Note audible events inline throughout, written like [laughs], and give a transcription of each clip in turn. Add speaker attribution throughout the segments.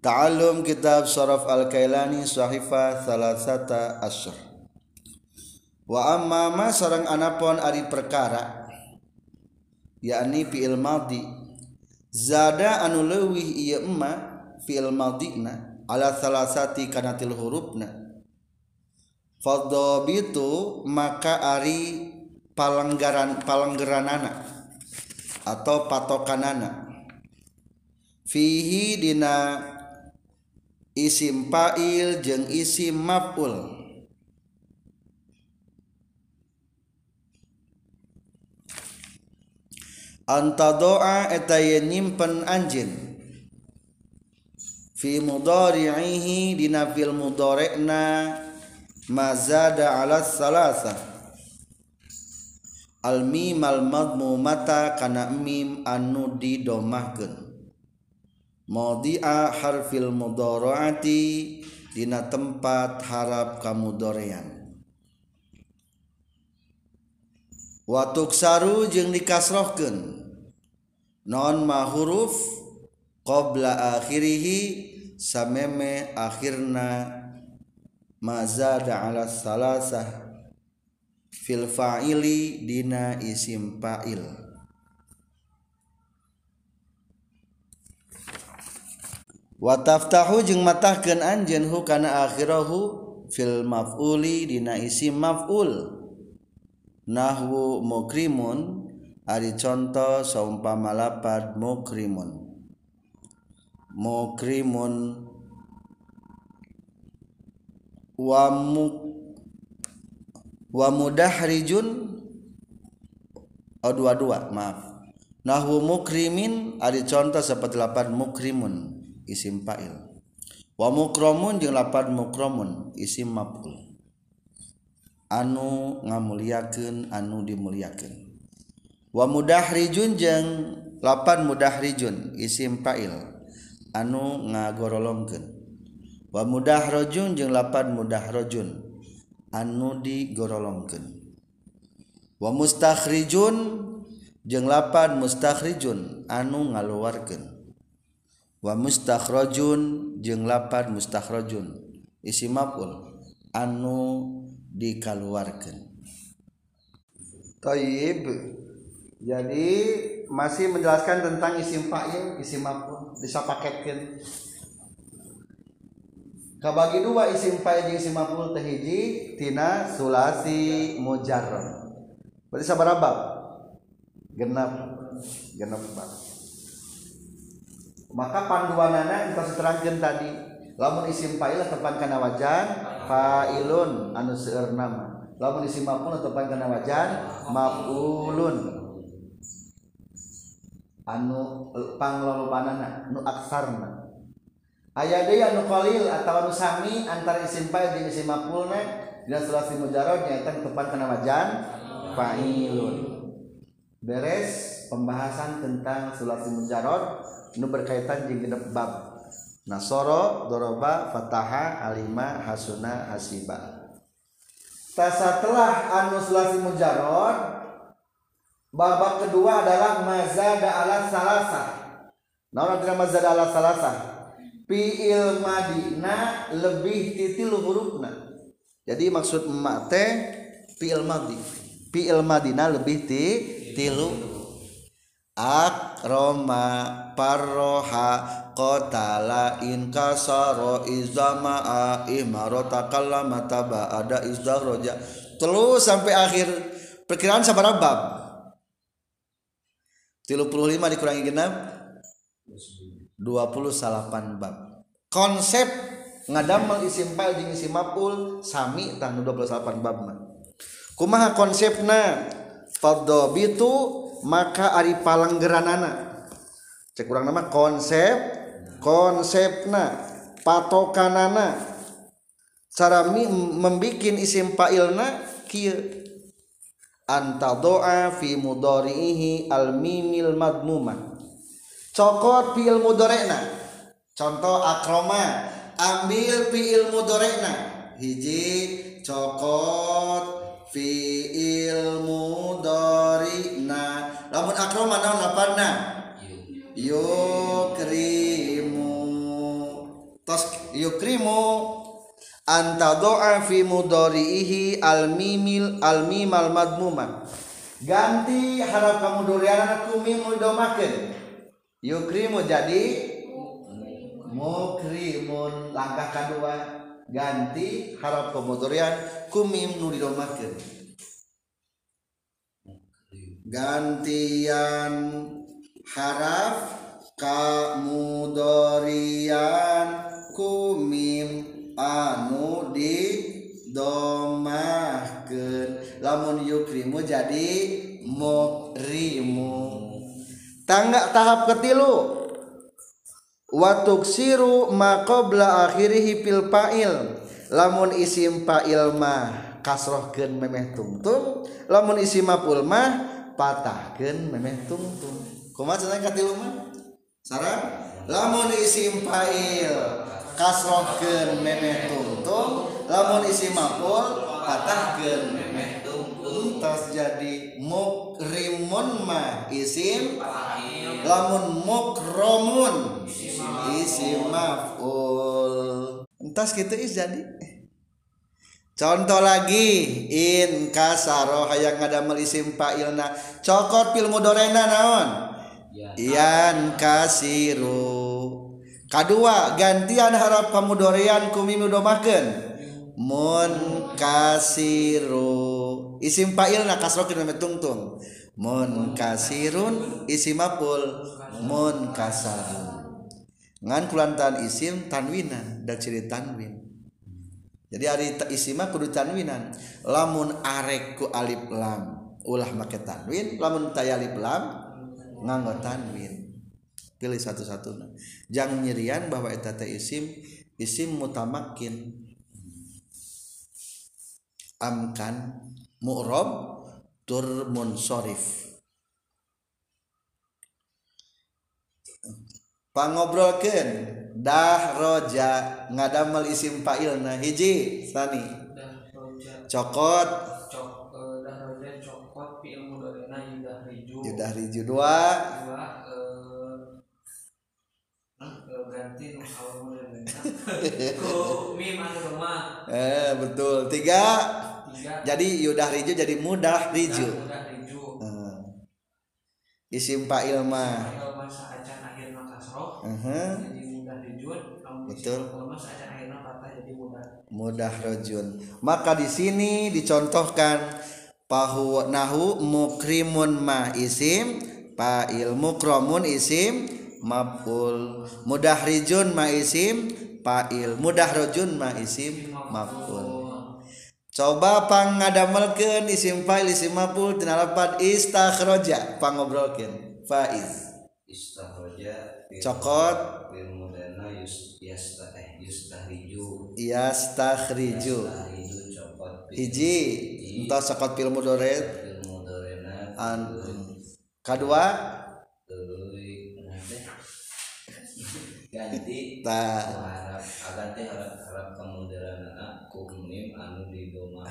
Speaker 1: Ta'allum kitab Saraf Al-Kailani Sahifa Salasata Asyr. Wa amma ma sarang anapon ari perkara yakni fi'il madhi zada anu leuwih ieu emma fi'il madhina ala salasati kanatil hurufna. Fadhabitu maka ari palanggaran palanggeranana atau patokanana. Fihi dina isim fa'il jeung isim maf'ul. Anta doa eta nyimpen anjeun. Fi mudari'ihi dina fil mudari'na mazada ala salasa. Al mim al madmumata kana mim anu didomahkeun maudi'a harfil mudharaati dina tempat harap kamudorean wa tuksaru jeung dikasrohkeun. Non ma huruf qabla akhirih sameme akhirna mazada ala salasah fil fa'ili dina isim fa'il wataftahu jeung matahkeun anjeun hu kana akhirahu fil maf'uli dina isim maf'ul. Nahwu mukrimun ari contoh saumpama lapad mukrimun. Mukrimun wa mu wa mudahrijun oh dua dua maaf. Nahwu mukrimin ari contoh seperti lapad mukrimun isim fa'il. Wa mukromun jeung lapad mukromun isim maf'ul. Anu ngamuliakeun anu dimuliakeun wa mudahrijun jeung lapad mudahrijun isim fa'il. Anu ngagorolongkeun. Wa mudahrojun jeung lapad mudahrojun anu digorolongkeun. Wa mustakhrijun jeung lapad mustakhrijun anu ngaluarkeun. Wa mustakhrajun jeung lapad mustakhrajun. Isim maf'ul anu dikaluarkeun. Taib. Jadi masih menjelaskan tentang isim fa'il isim maf'ul. Bisa paketkeun. Kabagi dua isim fa'il jeung isim maf'ul teh hiji tina sulasi mujarrad. Berarti sabaraha bab genap genap bab maka panduanana kita seterangkan tadi. Lamun isim fa'il tepan kana wajan fa'ilun anu seueur nama. Lamun isim maf'ul tepan kana wajan maf'ulun. Anu panglolobanana nu aksarna. Aya deui anu qalil atawa anu sami antara isim fa'il jeung isim maf'ulna dina sulasi mujarad nyaeta tepan kana wajan fa'ilun. Beres? Pembahasan tentang sulasi mujarrad nu berkaitan genep bab. Nasoro doroba fataha alima hasuna hasiba. Ta setelah anu sulasi mujarrad babak kedua adalah mazada ala salasa naon artinya mazada ala salasa fi'il madina lebih titil hurufna. Jadi maksud emak teh madi madina lebih ti tilu akroma parroha qatala in kasaro izama imarota kallama taba ada izdaroja terus sampai akhir. Perkiraan sabar bab 35 dikurangi genap 28 bab. Konsep ngadamel isim fa'il jeung isim maf'ul sami tah 28 bab mah kumaha konsepna? Fadhabitu maka Ari palanggeranana. Cek kurang nama konsep konsepna patokanana. Cara membuat isim fa'ilna kieu. Anta doa fi mudhari'ihi al mimil madmumah. Cokot fi'il mudhari'na contoh akroma ambil fi'il mudhari'na hiji cokot fi'il mudhari'na lamun akroma naon lapanna yukrimu yukrimu anta doa fi mudorihi al mimil al mimal madmuma. Ganti harap kamu duriana ku mim domakeun yukrimu jadi mukrimun. Langkah kedua ganti harap kemudurian ku mim nu didomakeun gantian haraf kamudorian kumim anu di domahkeun lamun yukrimu jadi mukrimu. Tangga tahap ketilu. Watuk siru makobla akhirihi fil fa'il. Lamun isim fa'il mah kasrohkeun memeh tungtung. Lamun isim maf'ul mah patahkan memeh tungtung. Kumaha katilu mah? Sarang lamun isim fa'il kasrohkeun memeh tungtung lamun isim maf'ul patahkeun memeh tungtung. Tas jadi mukrimun mah isim lamun mukromun isim maf'ul. Entas gitu is jadi contoh lagi in kasaro hayang ngadamel melisim fa'ilna. Cokot fil mudorena naon? Ian kasiru. Kedua gantian harap kamu kumi kumi mun kasiru. Isim fa'ilna kasro kena tungtung. Munkasirun isim maful munkasarun ngan kulantan isim tanwina dan ciri tanwin. Jadi hari isima kudu tanwinan. Lamun arek ku alif lam ulah make tanwin lamun taya alif lam nganggo tanwin. Pilih satu-satu jangan nyerian bahwa eta teh isim isim mutamakin. Amkan mu'rob tur munsorif. Pangobrolkeun dah roja ngadamel isim fa'ilna hiji sani. Cokot.
Speaker 2: Cok eh, dah roja cokot fi'il mudhari'na yudah riju
Speaker 1: yudah riju dua.
Speaker 2: Eh, eh, ganti [laughs]
Speaker 1: eh betul. Tiga.
Speaker 2: Tiga.
Speaker 1: Jadi yudah riju jadi mudah riju Eh, isim fa'il mah.
Speaker 2: Kalau masa
Speaker 1: Betul.
Speaker 2: mudah.
Speaker 1: Mudah rojun. Maka di sini dicontohkan pahu nahu mukrimun ma isim fa'il mukromun isim maf'ul. Mudah rijun ma isim fa'il. Mudah rojun ma isim maf'ul. Coba pangadamelkeun isim fa'il isim maf'ul tina lafaz istakhraja pangobrolkeun. Faiz
Speaker 3: istahroja
Speaker 1: cokot.
Speaker 3: Fil mudana yus yasta eh yustahriju yastahriju copot
Speaker 1: hiji entah cokot fil mudoret an kedua
Speaker 3: ganti.
Speaker 1: Ta
Speaker 3: harap harap harap kemudarana kumim anu di doma.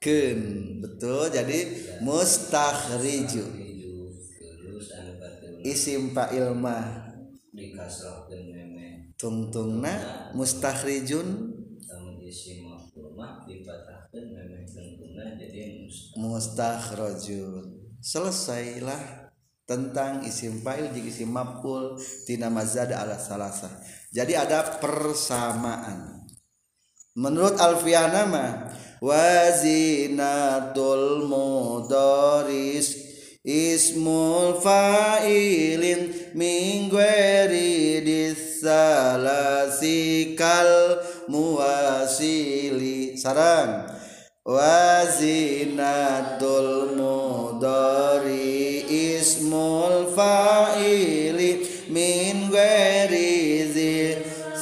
Speaker 1: Keun betul. Jadi mustakhriju
Speaker 3: hiju terus anu batul
Speaker 1: isim fa'il mah
Speaker 3: dikasrohkeun meme
Speaker 1: tungtungna mustakhrijun
Speaker 3: namun isi maf'ul mah dipatahkeun meme tengtungna jadi mus-
Speaker 1: mustakhrajun selesailah tentang isim fa'il jeung isim maf'ul tina mazad ala salasa jadi ada persamaan. Menurut alfiana mah wazinatul mudaris ismul fa'ilin min ghairi disalasikal muwasili. Sarang wazinatul mudari ismul fa'ili min ghairi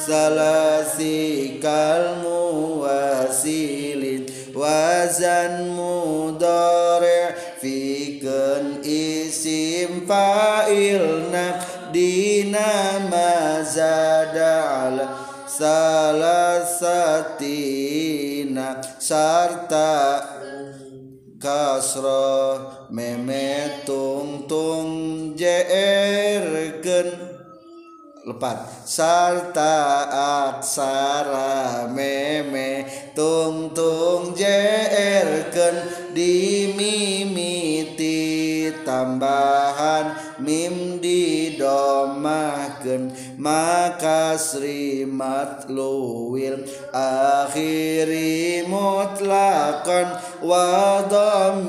Speaker 1: salasikal muwasilin wazan mudari dina mazada ala salasatina sarta kasro meme tung tung jerken lepat. Sarta aksara meme tung tung jerken dimimiti tambahan mim didomahkeun maka srimat luwil. Akhiri mutlaqan wa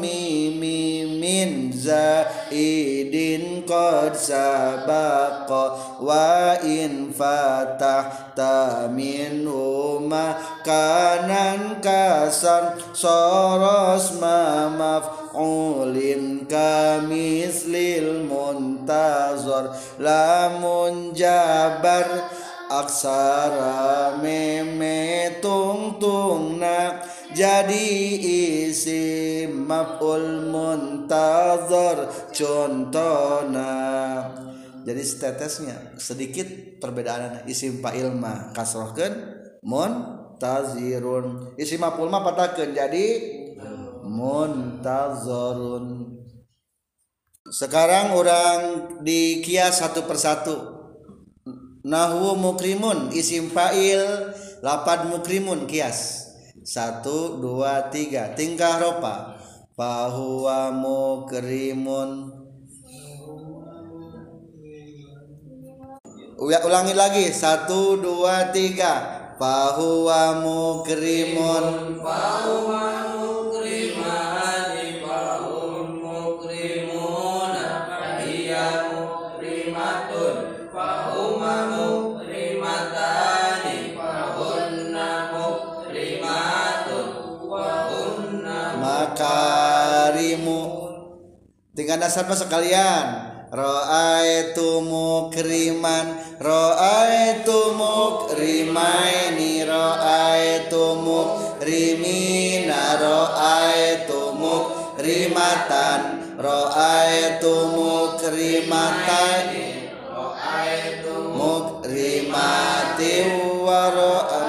Speaker 1: mimin zaidin qad sabaqa wa in fatahta minhuma kanan kasan soros ma maf'ulin kamislil muntazor lamun jabar aksara meme tung tungna jadi isi maf'ul muntazor contohna jadi setetesnya sedikit perbedaan isim fa'il mah kasrohkeun muntazirun. Isim maf'ul mah patahkeun jadi muntazarun. Sekarang orang dikias satu persatu. Nahwu mukrimun isim fa'il lapad mukrimun kias. Satu dua tiga. Tingkah ropa. Fahuwa mukrimun. Ulangi lagi. Satu dua tiga. Fahuwa mukrimun.
Speaker 3: Fahuwa
Speaker 1: dasar apa sekalian Ra'aitu mukriman Ra'aitu mukrimaini Ra'aitu mukrimina Ra'aitu mukrimatan Ra'aitu mukrimatan Mukrimati wa ra'am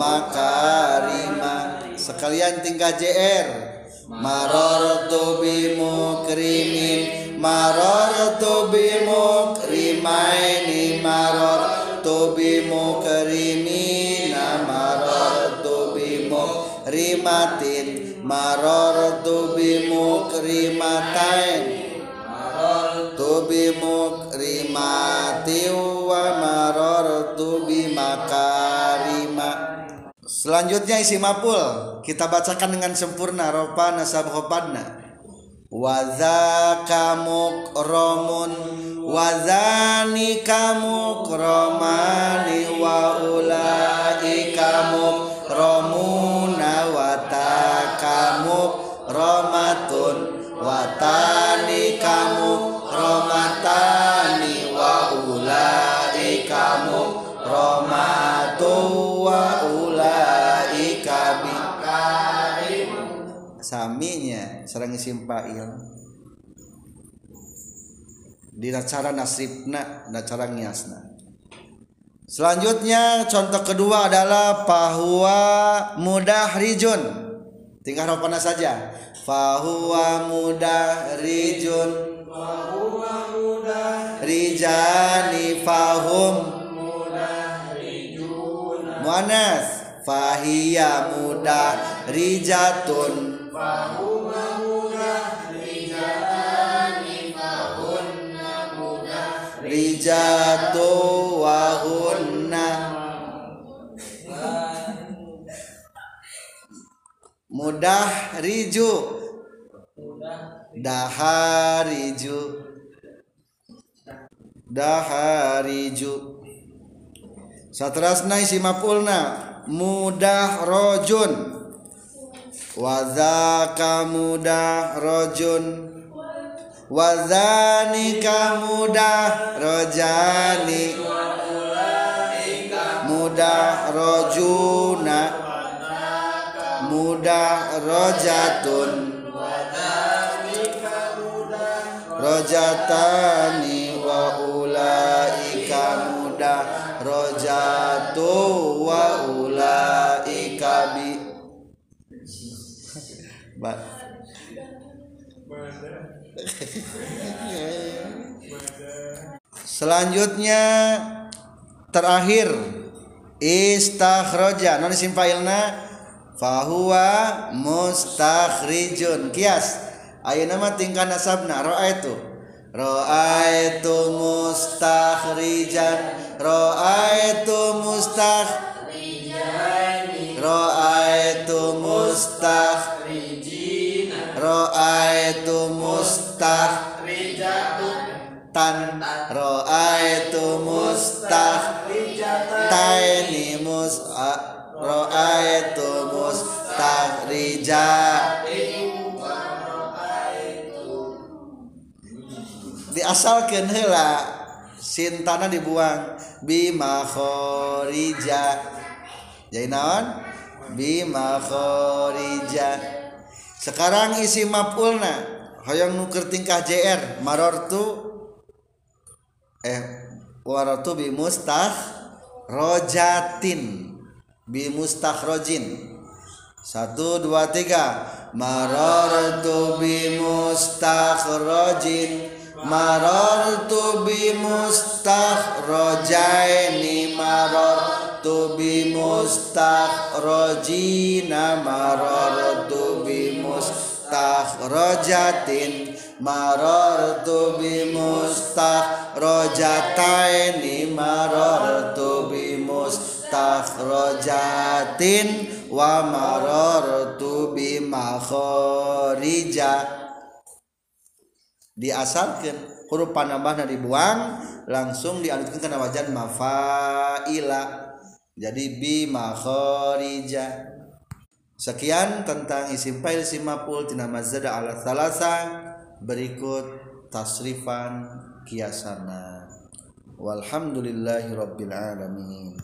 Speaker 1: Makarima Sekalian tingkah JR Marartu bi mukrimin marartu bi mukrimaini marartu bi mukrimina marartu bi mukrimatin marartu bi mukrimatain marartu bi mukrimati Selanjutnya isi mapul kita bacakan dengan sempurna. Ropa nasab khopadna. Waza kamuk romun Wazani kamuk romani Wa ulai kamuk romuna Wata kamuk romatun Watani kamuk romatani sarang isim fa'il. Dina cara nasibna dan cara ngiasna. Selanjutnya contoh kedua adalah fahuwa mudahrijun tinggal ropana saja. Fahuwa mudahrijun fahuwa mudahrijani fahum. muanas fahiya mudah rijatun rijatu wahunna. Mudah riju. Dahariju dahariju satrasna isi mapulna. Mudah rojun. Wazaka mudah rojun wazani mudah rojani. Mudah rojuna. Mudah rojatun. Rojatani wa ulaika mudah rojatu wa ulaika bi selanjutnya terakhir istakhroja. Non isim fa'ilna fahuwa mustakhrijun kias. Ayeuna mah tingkah nasabna? Ra'aitu ra'aitu mustakhrijan. Ra'aitu mustakhrijan ra'aitu mustakhrijin ra'aitu mustakhrijatan ra'aitu mustakhrijataini mus ra'aitu mustakhrija diasalkan heula sintana dibuang. Bima khorija. Jadi naon? Bima khorija sekarang isi maf'ulna hoyong nuker tingkah JR marortu eh waratu bi mustah rojatin bi mustakhrojin satu dua tiga. Marortu bi mustakhrojin marortu bi mustakhrojaini marortu bi mustakhrojina marortu bi mustakhrojatin marortu bi mustakhrojataini marortu bi mustakhrojatin wa marortu bi makhrija diasalkan huruf panambahna dibuang langsung dialutkan ke wajan mafaila. Jadi bi makhrija sekian tentang isim fa'il isim maf'ul tina mazada ala salasa berikut tasrifan kiasana walhamdulillahi rabbil alamin